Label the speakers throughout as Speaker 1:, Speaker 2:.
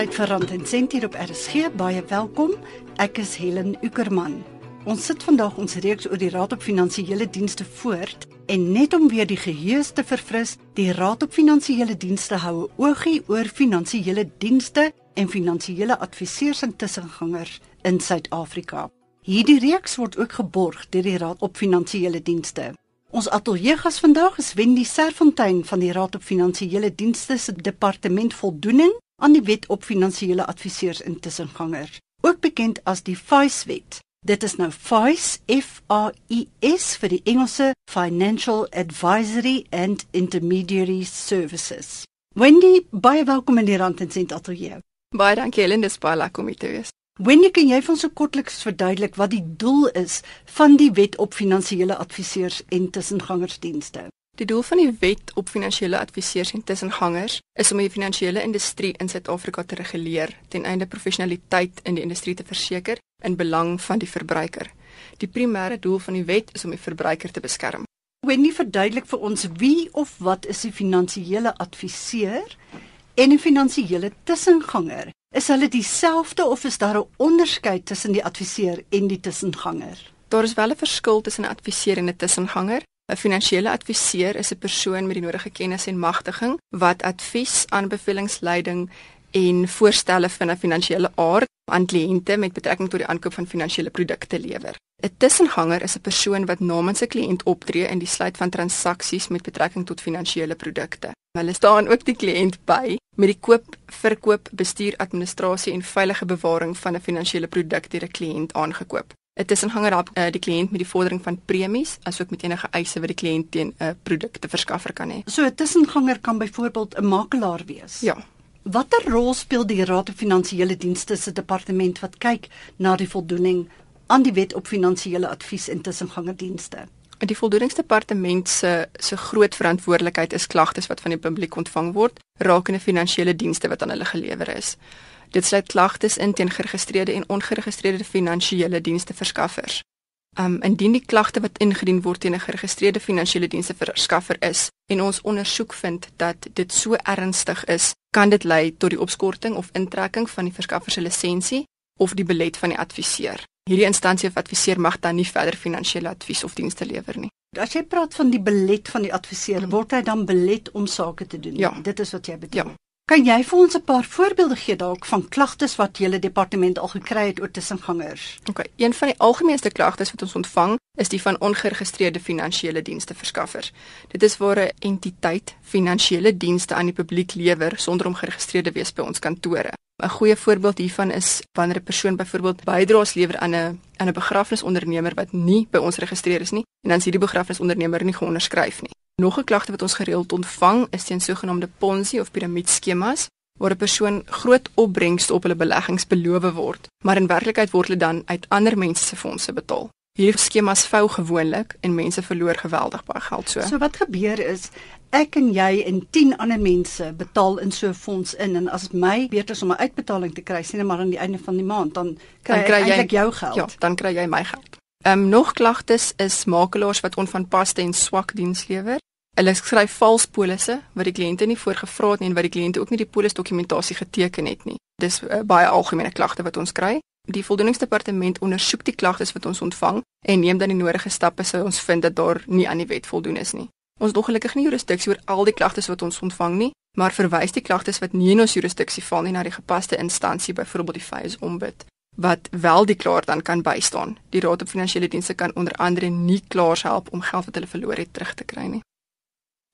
Speaker 1: tyd vir Rand en Sent hier op RSG. Baie welkom. Ek is Helen Ukerman. Ons sit vandag ons reeks oor die Raad op Finansiële Dienste voort en net om weer die geheue te verfris, die Raad op Finansiële Dienste hou 'n oogie oor finansiële dienste en finansiële adviseurs en tussengangers in Suid-Afrika. Hierdie reeks word ook geborg deur die Raad op Finansiële Dienste. Ons ateljeegas vandag is Wendy Serfontein van die Raad op Finansiële Dienste se departement voldoening aan die Wet op Finansiële Adviseurs en Tussengangers, ook bekend as die FICE-wet. Dit is nou FICE F A I S vir die Engelse Financial Advisory and Intermediary Services. Wendy, baie welkom in die Rand en Sent ateljee.
Speaker 2: Baie dankie Helen, dis baie lekker om hier te wees.
Speaker 1: Wendy, kan jy vir ons so kortliks verduidelik wat die doel is van die Wet op Finansiële Adviseurs en Tussengangersdienste?
Speaker 2: Die doel van die Wet op Finansiële Adviseurs en Tussengangers is om die finansiële industrie in Suid-Afrika te reguleer ten einde professionaliteit in die industrie te verseker in belang van die verbruiker. Die primêre doel van die wet is om die verbruiker te beskerm.
Speaker 1: Wendy, verduidelik vir ons wie of wat is 'n finansiële adviseur en 'n finansiële tussenganger? Is hulle dieselfde of is daar 'n onderskeid tussen die adviseur en die tussenganger?
Speaker 2: Daar is wel 'n verskil tussen 'n adviseur en 'n tussenganger. 'n Finansiële adviseur is 'n persoon met die nodige kennis en magtiging wat advies, aanbevelingsleiding en voorstelle van 'n finansiële aard aan kliënte met betrekking tot die aankoop van finansiële produkte lewer. 'n Tussenganger is 'n persoon wat namens 'n kliënt optree in die sluit van transaksies met betrekking tot finansiële produkte. Hulle staan ook die kliënt by met die koop, verkoop, bestuur, administrasie en veilige bewaring van 'n finansiële produk deur 'n kliënt aangekoop. 'n Tussenganger help uh, die kliënt met die vordering van premies asook met enige eise wat die kliënt teen 'n uh, produk te verskaffer kan hê.
Speaker 1: So 'n tussenganger kan byvoorbeeld 'n makelaar wees.
Speaker 2: Ja.
Speaker 1: Watter rol speel die Raad op Finansiële Dienste se departement wat kyk na die voldoening aan die Wet op Finansiële Advies en Tussengangerdienste?
Speaker 2: Die voldoeningsdepartement se se groot verantwoordelikheid is klagtes wat van die publiek ontvang word rakende finansiële dienste wat aan hulle gelewer is. Dit sluit klagtes in teen geregistreerde en ongeregistreerde finansiële dienste verskaffers. Um indien die klagte wat ingedien word teen 'n geregistreerde finansiële dienste verskaffer is en ons ondersoek vind dat dit so ernstig is, kan dit lei tot die opskorting of intrekking van die verskaffer se lisensie of die belet van die adviseur. Hierdie instansie of adviseur mag dan nie verder finansiële advies of dienste lewer nie.
Speaker 1: As jy praat van die belet van die adviseur, word hy dan belet om sake te doen?
Speaker 2: Ja.
Speaker 1: Dit is wat jy bedoel.
Speaker 2: Ja.
Speaker 1: Kan jy vir ons 'n paar voorbeelde gee dalk van klagtes wat julle departement al gekry het oor tussengangers?
Speaker 2: OK, een van die algemeenste klagtes wat ons ontvang is die van ongeregistreerde finansiële dienste verskaffers. Dit is waar 'n entiteit finansiële dienste aan die publiek lewer sonder om geregistreerd te wees by ons kantore. 'n Goeie voorbeeld hiervan is wanneer 'n persoon byvoorbeeld bydraes lewer aan 'n aan 'n begrafnisondernemer wat nie by ons geregistreer is nie en dan is hierdie begrafnisondernemer nie geonderskryf nie. Nog 'n klagte wat ons gereeld ontvang is teen sogenaamde Ponzi of piramideskemas waar 'n persoon groot opbrengste op hulle beleggings beloof word, maar in werklikheid word hulle dan uit ander mense se fondse betaal. Hierdie skemas vou gewoonlik en mense verloor geweldig baie geld so.
Speaker 1: So wat gebeur is ek en jy en 10 ander mense betaal in so 'n fonds in en as my beurt is om 'n uitbetaling te kry, sien maar aan die einde van die maand, dan kry,
Speaker 2: Dan kry jy-
Speaker 1: eintlik jou geld.
Speaker 2: Ja, dan kry jy my geld. Ehm um, nog klagtes is makelaars wat onvanpaste en swak diens lewer. Hulle skryf vals polisse wat die kliënte nie voorgevra het nie en wat die kliënte ook nie die polisdokumentasie geteken het nie. Dis uh, baie algemene klagte wat ons kry. Die voldoeningsdepartement ondersoek die klagtes wat ons ontvang en neem dan die nodige stappe sou ons vind dat daar nie aan die wet voldoen is nie. Ons nog gelukkig nie jurisdiksie oor al die klagtes wat ons ontvang nie, maar verwys die klagtes wat nie in ons jurisdiksie val nie na die gepaste instansie, byvoorbeeld die FIS ombud wat wel die klaar dan kan bystaan. Die Raad op Finansiële Dienste kan onder andere nie klaars help om geld wat hulle verloor het terug te kry nie.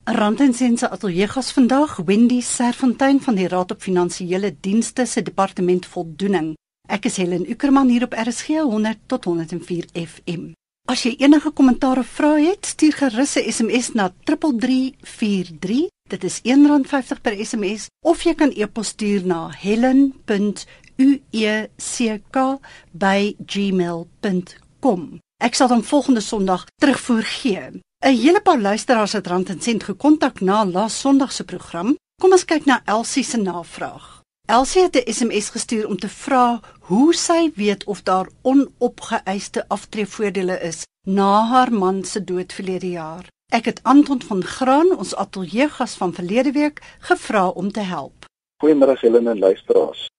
Speaker 1: Rand en Sent se ateljeegas vandag, Wendy Serfontein van die Raad op Finansiële Dienste se departement voldoening. Ek is Helen Ukerman hier op RSG 100 tot 104 FM. As jy enige kommentaar of vrae het, stuur gerus 'n SMS na 3343. Dit is R1.50 per SMS of jy kan e-pos stuur na helen.ueck@gmail.com. Ek sal dan volgende Sondag terugvoer gee. 'n Hele paar luisteraars het Rand en Sent gekontak na laas Sondag se program. Kom ons kyk na Elsie se navraag. Elsie het 'n SMS gestuur om te vra hoe sy weet of daar onopgeëiste aftreevoordele is na haar man se dood verlede jaar. Ek het Anton van Graan, ons ateljeegas van verlede week, gevra om te help.
Speaker 3: Goeiemôre Helen en luisteraars.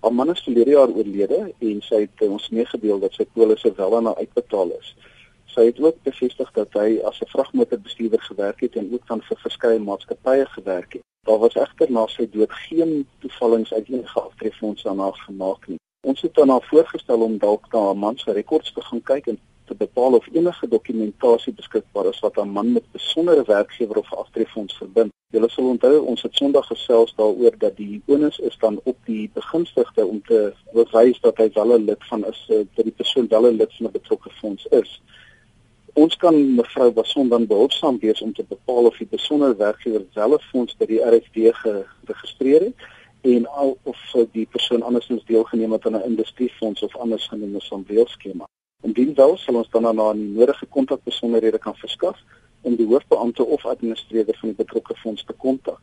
Speaker 3: Haar man is verlede jaar oorlede en sy het ons meegedeel dat sy polisse wel aan haar uitbetaal is. Sy het ook bevestig dat hy as 'n vragmotorbestuurder gewerk het en ook dan vir verskeie maatskappye gewerk het. Daar was egter na sy dood geen toevallings uit enige aftreffondse aan haar gemaak nie. Ons het dan haar voorgestel om dalk na haar man se rekords te gaan kyk en te bepaal of enige dokumentasie beskikbaar is wat 'n man met besondere werkgewer of aftreffonds verbind. Julle sal onthou ons het Sondag gesels daaroor dat die onus is dan op die begunstigde om te bewys dat hy wel 'n lid van is eh, dat die persoon wel 'n lid van 'n betrokke fonds is. Ons kan mevrou Bason dan behulpsaam wees om te bepaal of die besondere werkgewer wel 'n fonds by die RFD geregistreer het en al of die persoon andersins deelgeneem het aan 'n industriefonds of anders genoemde sambreel-skema. Indien wel, sal ons dan na die nodige kontakbesonderhede kan verskaf om die hoofbeampte of administreerder van die betrokke fonds te kontak.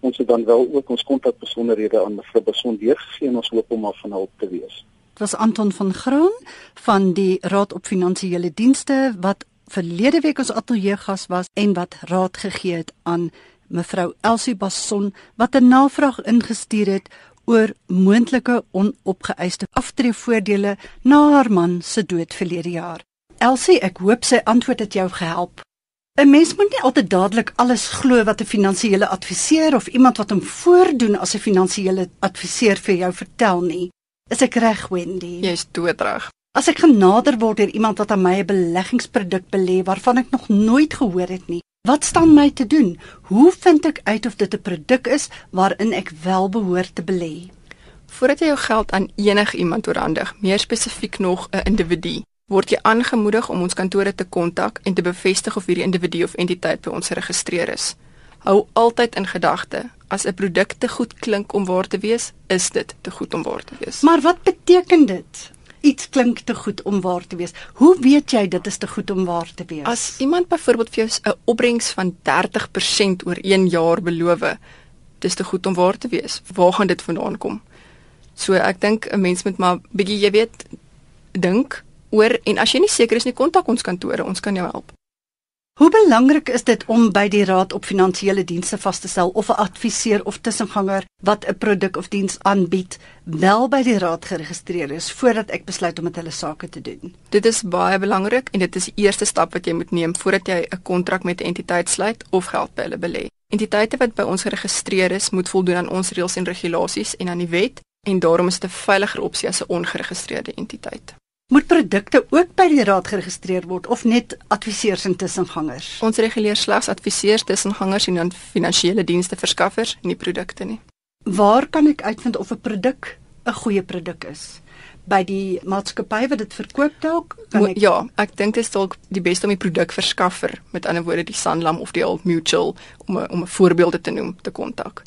Speaker 3: Ons het dan wel ook ons kontakbesonderhede aan mevrou Bason deurgegee en ons hoop om haar van hulp te wees.
Speaker 1: Dit was Anton van Groen van die Raad op Finansiële Dienste wat verlede week ons ateljee gas was en wat raad gegee het aan mevrou Elsie Bason wat 'n navraag ingestuur het oor moontlike onopgeëiste aftreevoordele na haar man se dood verlede jaar. Elsie, ek hoop sy antwoord het jou gehelp. 'n Mens moet nie altyd dadelik alles glo wat 'n finansiële adviseur of iemand wat hom voordoen as 'n finansiële adviseur vir jou vertel nie. Is ek reg, Wendy?
Speaker 2: Jy's doodreg.
Speaker 1: As ek genader word deur iemand wat aan my 'n beleggingsproduk belê waarvan ek nog nooit gehoor het nie, Wat staan my te doen? Hoe vind ek uit of dit 'n produk is waarin ek wel behoort te belê?
Speaker 2: Voordat jy jou geld aan enigiemand oorhandig, meer spesifiek nog 'n individu, word jy aangemoedig om ons kantore te kontak en te bevestig of hierdie individu of entiteit by ons geregistreer is. Hou altyd in gedagte, as 'n produk te goed klink om waar te wees, is dit te goed om waar te wees.
Speaker 1: Maar wat beteken dit? iets klink te goed om waar te wees. Hoe weet jy dit is te goed om waar te wees?
Speaker 2: As iemand byvoorbeeld vir jou 'n opbrengs van 30% oor 1 jaar beloof, dis te goed om waar te wees. Waar gaan dit vandaan kom? So ek dink 'n mens moet maar bietjie jy weet dink oor en as jy nie seker is nie, kontak ons kantore, ons kan jou help.
Speaker 1: Hoe belangrik is dit om by die Raad op Finansiële Dienste vas te stel of 'n adviseur of tussenganger wat 'n produk of diens aanbied, wel by die raad geregistreer is voordat ek besluit om met hulle sake te doen?
Speaker 2: Dit is baie belangrik en dit is die eerste stap wat jy moet neem voordat jy 'n kontrak met 'n entiteit sluit of geld by hulle belê. Entiteite wat by ons geregistreer is, moet voldoen aan ons reëls en regulasies en aan die wet en daarom is dit 'n veiliger opsie as 'n ongeregistreerde entiteit.
Speaker 1: Moet produkte ook by die raad geregistreer word of net adviseurs en tussengangers?
Speaker 2: Ons reguleer slegs adviseurs, tussengangers en dan finansiële dienste verskaffers, nie produkte nie.
Speaker 1: Waar kan ek uitvind of 'n produk 'n goeie produk is? By die maatskappy wat dit verkoop dalk?
Speaker 2: Kan ek Ja, ek dink dit is dalk die beste om die produkverskaffer, met ander woorde die Sanlam of die Old Mutual om 'n om 'n voorbeeld te noem te kontak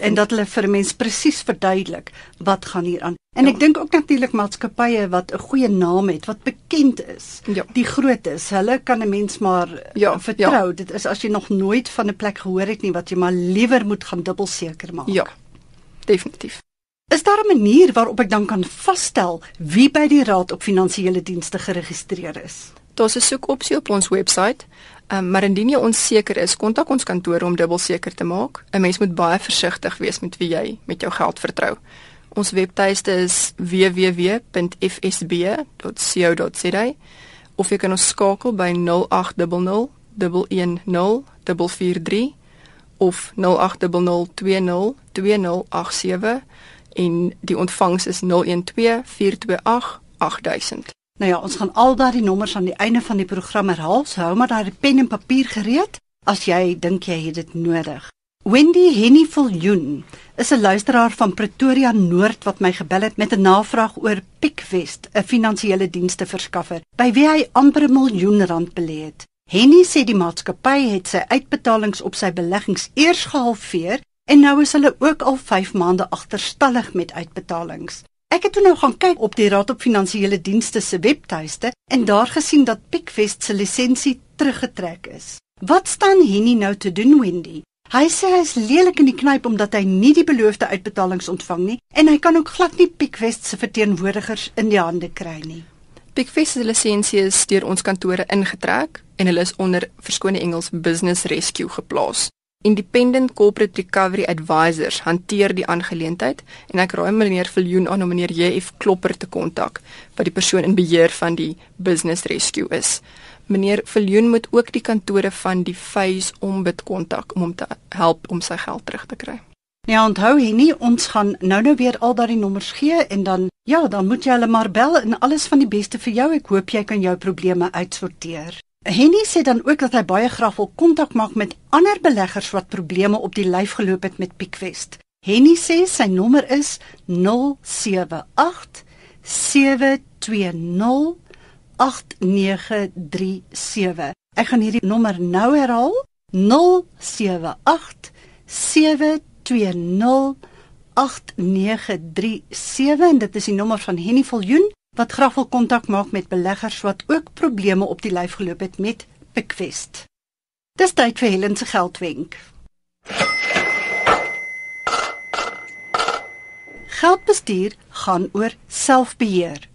Speaker 1: en dat hulle vir mense presies verduidelik wat gaan hier aan. En ja. ek dink ook natuurlik maatskappye wat 'n goeie naam het, wat bekend is. Ja. Die groot is, hulle kan 'n mens maar ja. vertrou. Ja. Dit is as jy nog nooit van 'n plek gehoor het nie wat jy maar liewer moet gaan dubbel seker maak.
Speaker 2: Ja. Definitief.
Speaker 1: Is daar 'n manier waarop ek dan kan vasstel wie by die Raad op Finansiële Dienste geregistreer is?
Speaker 2: Daar's 'n soekopsie op ons webwerf. Um, maar indien jy onseker is, kontak ons kantoor om dubbel seker te maak. 'n Mens moet baie versigtig wees met wie jy met jou geld vertrou. Ons webtuiste is www.fsb.co.za of jy kan ons skakel by 0800 110 443 of 0800 20 2087 en die ontvangs is 012 428 8000.
Speaker 1: Nou ja, ons gaan al daardie nommers aan die einde van die program herhaal. So hou maar daai pen en papier gereed as jy dink jy het dit nodig. Wendy Henny Viljoen is 'n luisteraar van Pretoria Noord wat my gebel het met 'n navraag oor Pickwest, 'n finansiële dienste verskaffer by wie hy amper 'n miljoen rand belê het. Henny sê die maatskappy het sy uitbetalings op sy beleggings eers gehalveer en nou is hulle ook al 5 maande agterstallig met uitbetalings. Ek het toe nou gaan kyk op die Raad op Finansiële Dienste se webtuiste en daar gesien dat Pickwest se lisensie teruggetrek is. Wat staan Henny nou te doen, Wendy? Hy sê hy is lelik in die knyp omdat hy nie die beloofde uitbetalings ontvang nie en hy kan ook glad nie Pickwest se verteenwoordigers in die hande kry nie.
Speaker 2: Pickwest se lisensie is deur ons kantore ingetrek en hulle is onder verskone Engels business rescue geplaas. Independent Corporate Recovery Advisors hanteer die aangeleentheid en ek raai meneer Viljoen aan om meneer JF Klopper te kontak wat die persoon in beheer van die business rescue is. Meneer Viljoen moet ook die kantore van die Phase Ombud kontak om hom te help om sy geld terug te kry.
Speaker 1: Ja, onthou hy nie ons gaan nou nou weer al daardie nommers gee en dan ja, dan moet jy hulle maar bel en alles van die beste vir jou. Ek hoop jy kan jou probleme uitsorteer. Henny sê dan ook dat hy baie graag wil kontak maak met ander beleggers wat probleme op die lyf geloop het met Pickwest. Henny sê sy nommer is 078 720 8937. Ek gaan hierdie nommer nou herhaal. 078 720 8937 en dit is die nommer van Henny Viljoen wat graag wil kontak maak met beleggers wat ook probleme op die lyf geloop het met Pickwest. Dis tyd vir Helen se geldwenk. Geldbestuur gaan oor selfbeheer.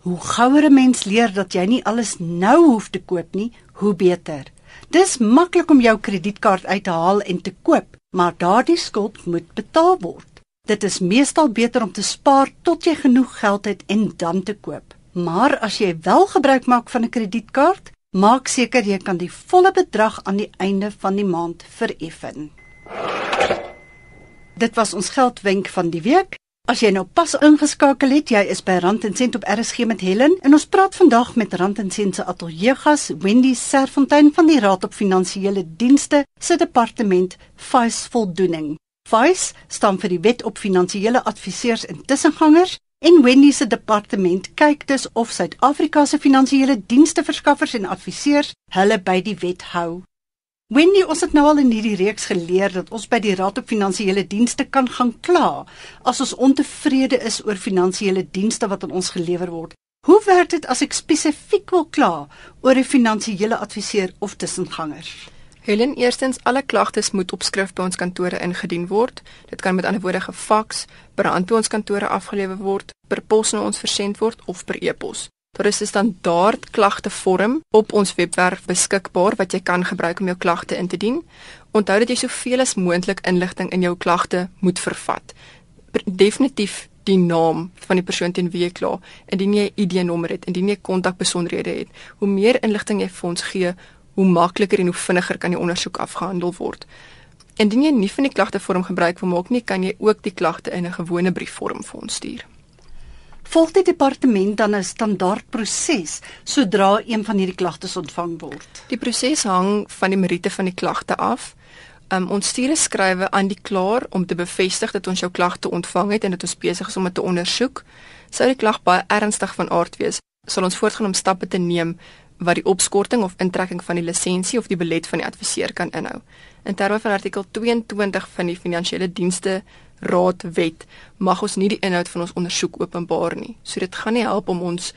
Speaker 1: Hoe gouer 'n mens leer dat jy nie alles nou hoef te koop nie, hoe beter. Dis maklik om jou kredietkaart uit te haal en te koop, maar daardie skuld moet betaal word. Dit is meestal beter om te spaar tot jy genoeg geld het en dan te koop. Maar as jy wel gebruik maak van 'n kredietkaart, maak seker jy kan die volle bedrag aan die einde van die maand vereffen. Dit was ons geldwenk van die week. As jy nou pas ingeskakel het, jy is by Rand en Sent op RSG met Helen en ons praat vandag met Rand en Sent se ateljeegas Wendy Serfontein van die Raad op Finansiële Dienste se departement Vice Voldoening. Vice staan vir die Wet op Finansiële Adviseurs en Tussengangers en Wendy se departement kyk dus of Suid-Afrika se finansiële dienste verskaffers en adviseurs hulle by die wet hou. Wendy, ons het nou al in hierdie reeks geleer dat ons by die Raad op Finansiële Dienste kan gaan kla as ons ontevrede is oor finansiële dienste wat aan ons gelewer word. Hoe werk dit as ek spesifiek wil kla oor 'n finansiële adviseur of tussenganger?
Speaker 2: Helen, eerstens alle klagtes moet op skrift by ons kantore ingedien word. Dit kan met ander woorde gefaks, per hand by ons kantore afgelewer word, per pos na ons versend word of per e-pos. Daar is 'n standaard klagtevorm op ons webwerf beskikbaar wat jy kan gebruik om jou klagte in te dien. Onthou dat jy soveel as moontlik inligting in jou klagte moet vervat. Definitief die naam van die persoon teen wie jy kla, indien jy 'n ID-nommer het, indien jy kontakbesonderhede het. Hoe meer inligting jy vir ons gee, hoe makliker en hoe vinniger kan die ondersoek afgehandel word. Indien jy nie van die klagtevorm gebruik wil maak nie, kan jy ook die klagte in 'n gewone briefvorm vir ons stuur.
Speaker 1: Volg die departement dan 'n standaard proses sodra een van hierdie klagtes ontvang word?
Speaker 2: Die proses hang van die meriete van die klagte af. Um, ons stuur 'n skrywe aan die klaer om te bevestig dat ons jou klagte ontvang het en dat ons besig is om dit te ondersoek. Sou die klag baie ernstig van aard wees, sal ons voortgaan om stappe te neem wat die opskorting of intrekking van die lisensie of die belet van die adviseur kan inhou. In terme van artikel 22 van die Finansiële Dienste Raad Wet mag ons nie die inhoud van ons ondersoek openbaar nie. So dit gaan nie help om ons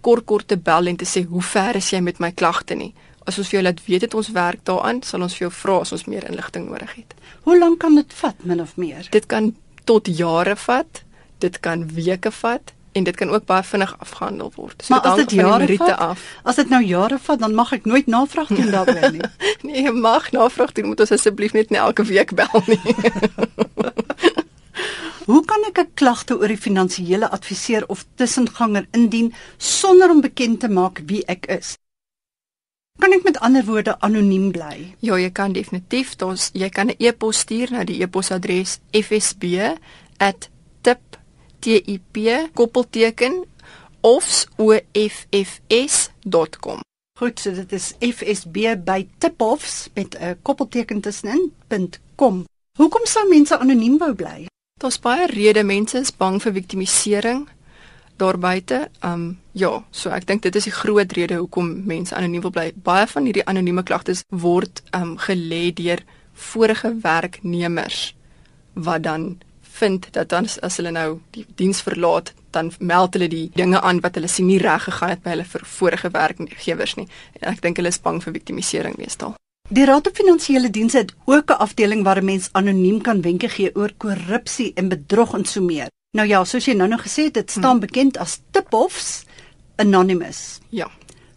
Speaker 2: kort kort te bel en te sê hoe ver is jy met my klagte nie. As ons vir jou laat weet dit ons werk daaraan, sal ons vir jou vra as ons meer inligting nodig het.
Speaker 1: Hoe lank kan dit vat min of meer?
Speaker 2: Dit kan tot jare vat. Dit kan weke vat en dit kan ook baie vinnig afgehandel word.
Speaker 1: So maar dit jare vat, af. As dit nou jare vat, dan mag ek nooit navraag doen daaroor nie.
Speaker 2: nee, jy mag navraag doen, moet ons asseblief net nie elke week bel nie.
Speaker 1: Hoe kan ek 'n klagte oor die finansiële adviseur of tussenganger indien sonder om bekend te maak wie ek is? Kan ek met ander woorde anoniem bly?
Speaker 2: Ja, jy kan definitief. Ons jy kan 'n e-pos stuur na die e-posadres fsb@tip TIP koppelteken ofs.offs.com.
Speaker 1: Goed, so dit is FSB by tipoffs met 'n koppelteken tussenin.com. Hoekom sou mense anoniem wou bly?
Speaker 2: Daar's baie redes mense is bang vir victimisering daar buite. Um ja, so ek dink dit is die groot rede hoekom mense anoniem wil bly. Baie van hierdie anonieme klagtes word um gelê deur vorige werknemers wat dan vind dat dan as hulle nou die diens verlaat, dan meld hulle die dinge aan wat hulle sien nie reg gegaan het by hulle vorige werkgewers nie. En ek dink hulle is bang vir victimisering meestal.
Speaker 1: Die Raad op Finansiële Dienste het ook 'n afdeling waar 'n mens anoniem kan wenke gee oor korrupsie en bedrog en so meer. Nou ja, soos jy nou nog gesê het, dit staan hmm. bekend as Tipoffs Anonymous.
Speaker 2: Ja.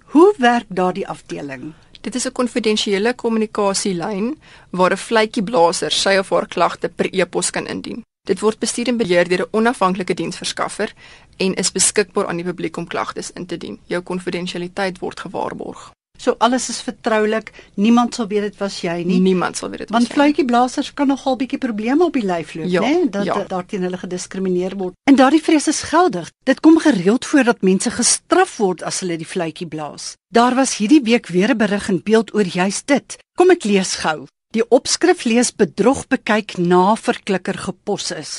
Speaker 1: Hoe werk daardie afdeling?
Speaker 2: Dit is 'n konfidensiële kommunikasielyn waar 'n vletjieblaser sy of haar klagte per e-pos kan indien. Dit word bestuur en beheer deur 'n onafhanklike diensverskaffer en is beskikbaar aan die publiek om klagtes in te dien. Jou konfidensialiteit word gewaarborg.
Speaker 1: So alles is vertroulik. Niemand sal weet dit was jy nie.
Speaker 2: Niemand sal weet dit was
Speaker 1: Want fluitjieblassers kan nogal bietjie probleme op die lyf loop,
Speaker 2: Ja,
Speaker 1: né? Dat
Speaker 2: ja.
Speaker 1: ja. daar teen hulle gediskrimineer word. En daardie vrees is geldig. Dit kom gereeld voor dat mense gestraf word as hulle die fluitjie blaas. Daar was hierdie week weer 'n berig in beeld oor juis dit. Kom ek lees gou. Die opskrif lees bedrog bekyk na verklikker gepos is.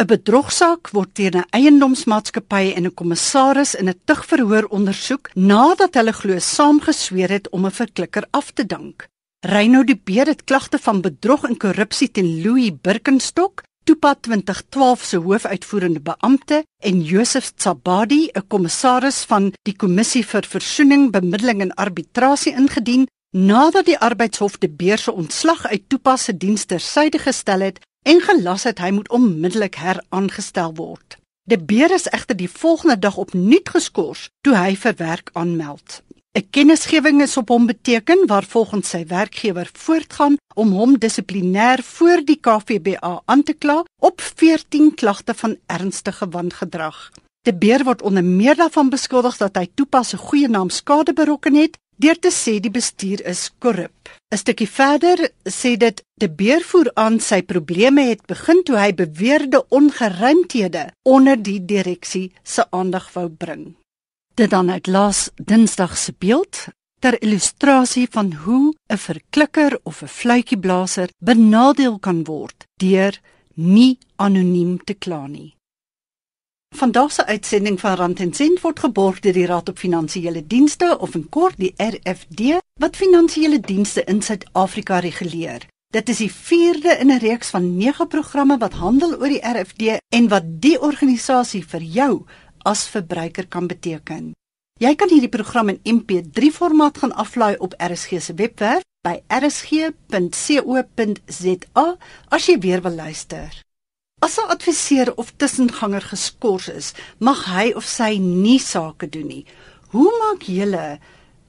Speaker 1: 'n Bedrogsaak word teen 'n eiendomsmaatskappy en 'n kommissaris in 'n tugverhoor ondersoek nadat hulle glo saamgesweer het om 'n verklikker af te dank. Reyno de Beer het klagte van bedrog en korrupsie teen Louis Birkenstock, Toepa 2012 se hoofuitvoerende beampte en Joseph Tsabadi, 'n kommissaris van die Kommissie vir Versoening, Bemiddeling en Arbitrasie ingedien nadat die Arbeidshof de Beer se ontslag uit Toepa se diens tersyde gestel het en gelas het hy moet onmiddellik heraangestel word. De Beer is egter die volgende dag opnuut geskort toe hy vir werk aanmeld. 'n Kennisgewing is op hom beteken waar volgens sy werkgewer voortgaan om hom dissiplinêr voor die KVBA aan te kla op 14 klagte van ernstige wangedrag. De Beer word onder meer daarvan beskuldig dat hy toepas 'n goeie naam skade berokken het deur te sê die bestuur is korrup. 'n Stukkie verder sê dit De Beer voer aan sy probleme het begin toe hy beweerde ongeruimthede onder die direksie se aandag wou bring. Dit dan uit laas Dinsdag se beeld ter illustrasie van hoe 'n verklikker of 'n fluitjieblaser benadeel kan word deur nie anoniem te kla nie. Vandag se uitsending van Rand en Sent word geborg deur die Raad op Finansiële Dienste of in kort die RFD wat finansiële dienste in Suid-Afrika reguleer. Dit is die 4de in 'n reeks van 9 programme wat handel oor die RFD en wat die organisasie vir jou as verbruiker kan beteken. Jy kan hierdie program in MP3 formaat gaan aflaai op RSG se webwerf by rsg.co.za as jy weer wil luister. As 'n adviseur of tussenganger geskort is, mag hy of sy nie sake doen nie. Hoe maak julle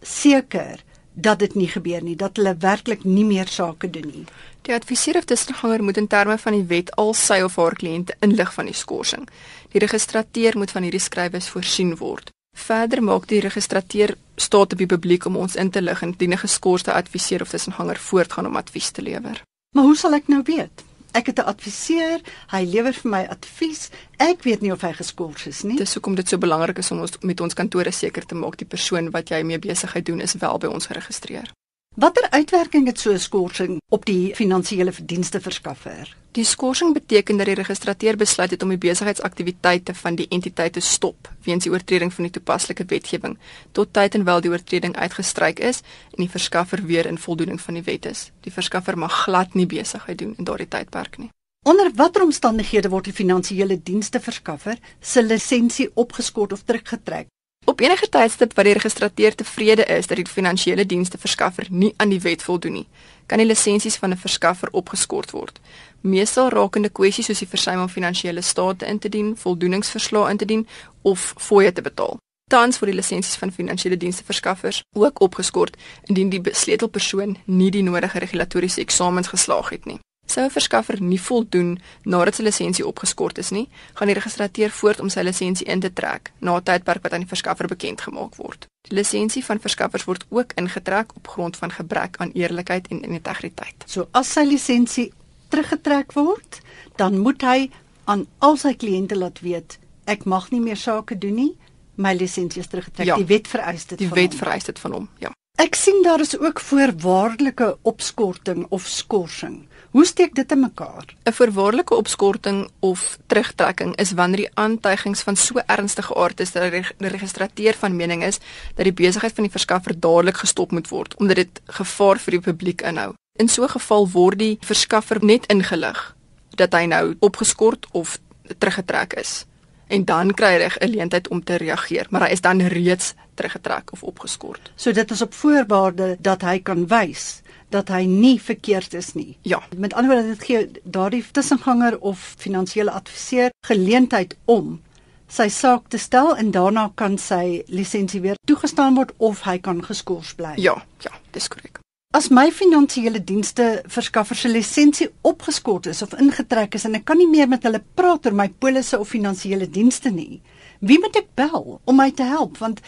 Speaker 1: seker dat dit nie gebeur nie, dat hulle werklik nie meer sake doen nie?
Speaker 2: Die adviseur of tussenganger moet in terme van die wet al sy of haar kliënte inlig van die skorsing. Die registrateur moet van hierdie skrywes voorsien word. Verder maak die registrateur staat op die publiek om ons in te lig indien 'n geskorste adviseur of tussenganger voortgaan om advies te lewer.
Speaker 1: Maar hoe sal ek nou weet? Ek het 'n adviseur, hy lewer vir my advies. Ek weet nie of hy geskort is nie.
Speaker 2: Dis hoekom dit so belangrik is om ons met ons kantore seker te maak die persoon wat jy mee besigheid doen is wel by ons geregistreer.
Speaker 1: Watter uitwerking het so 'n skorsing op die finansiële verdienste verskaffer?
Speaker 2: Die skorsing beteken dat die registrateur besluit het om die besigheidsaktiwiteite van die entiteit te stop weens die oortreding van die toepaslike wetgewing tot tyd en wel die oortreding uitgestryk is en die verskaffer weer in voldoening van die wet is. Die verskaffer mag glad nie besigheid doen in daardie tydperk nie.
Speaker 1: Onder watter omstandighede word die finansiële dienste verskaffer se lisensie opgeskort of teruggetrek?
Speaker 2: Op enige tydstip wat die registrateur tevrede is dat die finansiële dienste verskaffer nie aan die wet voldoen nie, kan die lisensies van 'n verskaffer opgeskort word. Meestal rakende kwessies soos die versuim om finansiële state in te dien, voldoeningsverslae in te dien of fooie te betaal. Tans word die lisensies van finansiële dienste verskaffers ook opgeskort indien die sleutelpersoon nie die nodige regulatoriese eksamens geslaag het nie. Sou 'n verskaffer nie voldoen nadat sy lisensie opgeskort is nie, gaan die registrateur voort om sy lisensie in te trek na 'n tydperk wat aan die verskaffer bekend gemaak word. Die lisensie van verskaffers word ook ingetrek op grond van gebrek aan eerlikheid en integriteit.
Speaker 1: So as sy lisensie teruggetrek word, dan moet hy aan al sy kliënte laat weet ek mag nie meer sake doen nie. My lisensie is teruggetrek.
Speaker 2: Ja.
Speaker 1: Die wet vereis dit
Speaker 2: Die
Speaker 1: van
Speaker 2: wet
Speaker 1: hom.
Speaker 2: vereis dit van hom. Ja.
Speaker 1: Ek sien daar is ook voorwaardelike opskorting of skorsing. Hoe steek dit in mekaar?
Speaker 2: 'n Voorwaardelike opskorting of terugtrekking is wanneer die aantuigings van so ernstige aard is dat die reg- die registrateur van mening is dat die besigheid van die verskaffer dadelik gestop moet word omdat dit gevaar vir die publiek inhou. In so 'n geval word die verskaffer net ingelig dat hy nou opgeskort of teruggetrek is. En dan kry hy 'n geleentheid om te reageer, maar hy is dan reeds teruggetrek of opgeskort.
Speaker 1: So dit is op voorwaarde dat hy kan wys dat hy nie verkeerd is nie.
Speaker 2: Ja,
Speaker 1: Met ander woorde dit gee daardie tussenganger of finansiële adviseur geleentheid om sy saak te stel en daarna kan sy lisensie weer toegestaan word of hy kan geskort bly.
Speaker 2: Ja, ja, dis korrek.
Speaker 1: As my finansiële dienste verskaffer se lisensie opgeskort is of ingetrek is en ek kan nie meer met hulle praat oor my polisse of finansiële dienste nie, wie moet ek bel om my te help want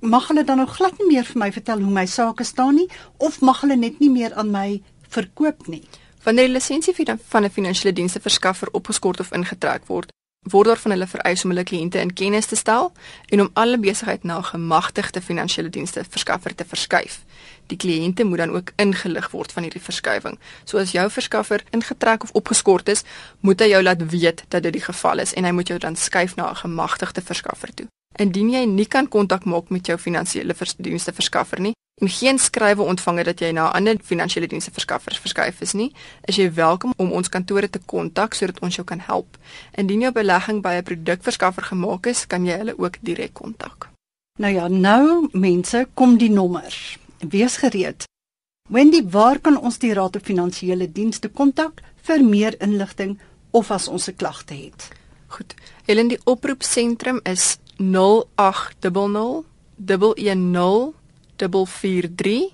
Speaker 1: mag hulle dan nou glad nie meer vir my vertel hoe my sake staan nie of mag hulle net nie meer aan my verkoop nie.
Speaker 2: Wanneer die lisensie van 'n finansiële dienste verskaffer opgeskort of ingetrek word, word daar van hulle vereis om hulle kliënte in kennis te stel en om alle besigheid na gemagtigde finansiële dienste verskaffer te verskuif. Die kliënte moet dan ook ingelig word van hierdie verskuiwing. So as jou verskaffer ingetrek of opgeskort is, moet hy jou laat weet dat dit die geval is en hy moet jou dan skuif na 'n gemagtigde verskaffer toe. Indien jy nie kan kontak maak met jou finansiële dienste verskaffer nie en geen skrywe ontvang het dat jy na 'n ander finansiële dienste verskaffer verskuif is nie, is jy welkom om ons kantore te kontak sodat ons jou kan help. Indien jou belegging by 'n produkverskaffer gemaak is, kan jy hulle ook direk kontak.
Speaker 1: Nou ja, nou mense, kom die nommer. Wees gereed. Wendy, waar kan ons die Raad op Finansiële Dienste kontak vir meer inligting of as ons 'n klagte het?
Speaker 2: Goed. Helen, die oproepsentrum is 0800 110 443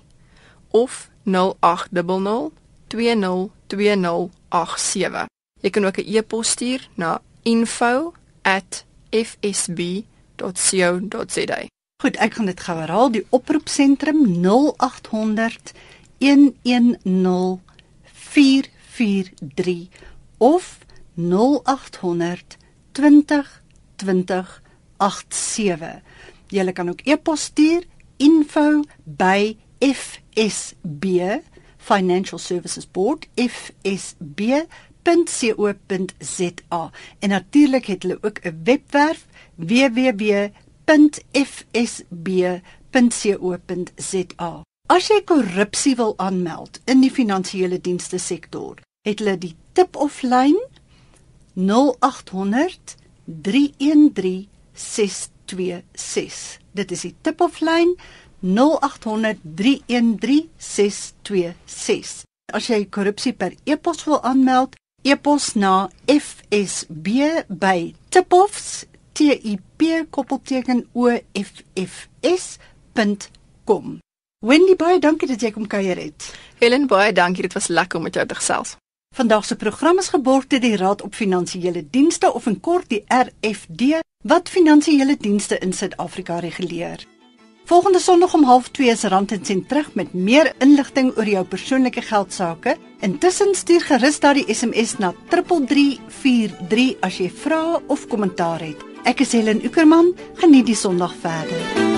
Speaker 2: of 0800 202087. Jy kan ook 'n e-pos stuur na info@fsb.co.za.
Speaker 1: Goed, ek gaan dit gou herhaal. Die oproepsentrum 0800 110 443 of 0800 2020 87. Jy kan ook e-pos stuur info@fsb Financial Services Board fsb.co.za. En natuurlik het hulle ook 'n webwerf www.fsb.co.za. As jy korrupsie wil aanmeld in die finansiële dienste sektor, het hulle die tip of lyn 0800 313 626. Dit is die tip of lyn 0800 313 626. As jy korrupsie per e-pos wil aanmeld, e-pos na fsb by tipoffs t i p koppelteken o f f s.com. Wendy baie dankie dat jy kom kuier het.
Speaker 2: Helen baie dankie, dit was lekker om met jou te gesels.
Speaker 1: Vandag se program is geborg deur die Raad op Finansiële Dienste of in kort die RFD wat finansiële dienste in Suid-Afrika reguleer. Volgende Sondag om 0.30 is Rand en Sent terug met meer inligting oor jou persoonlike geldsaake. Intussen stuur gerus daardie SMS na 3343 as jy vra of kommentaar het. Ek is Helen Ukerman. Geniet die Sondag verder.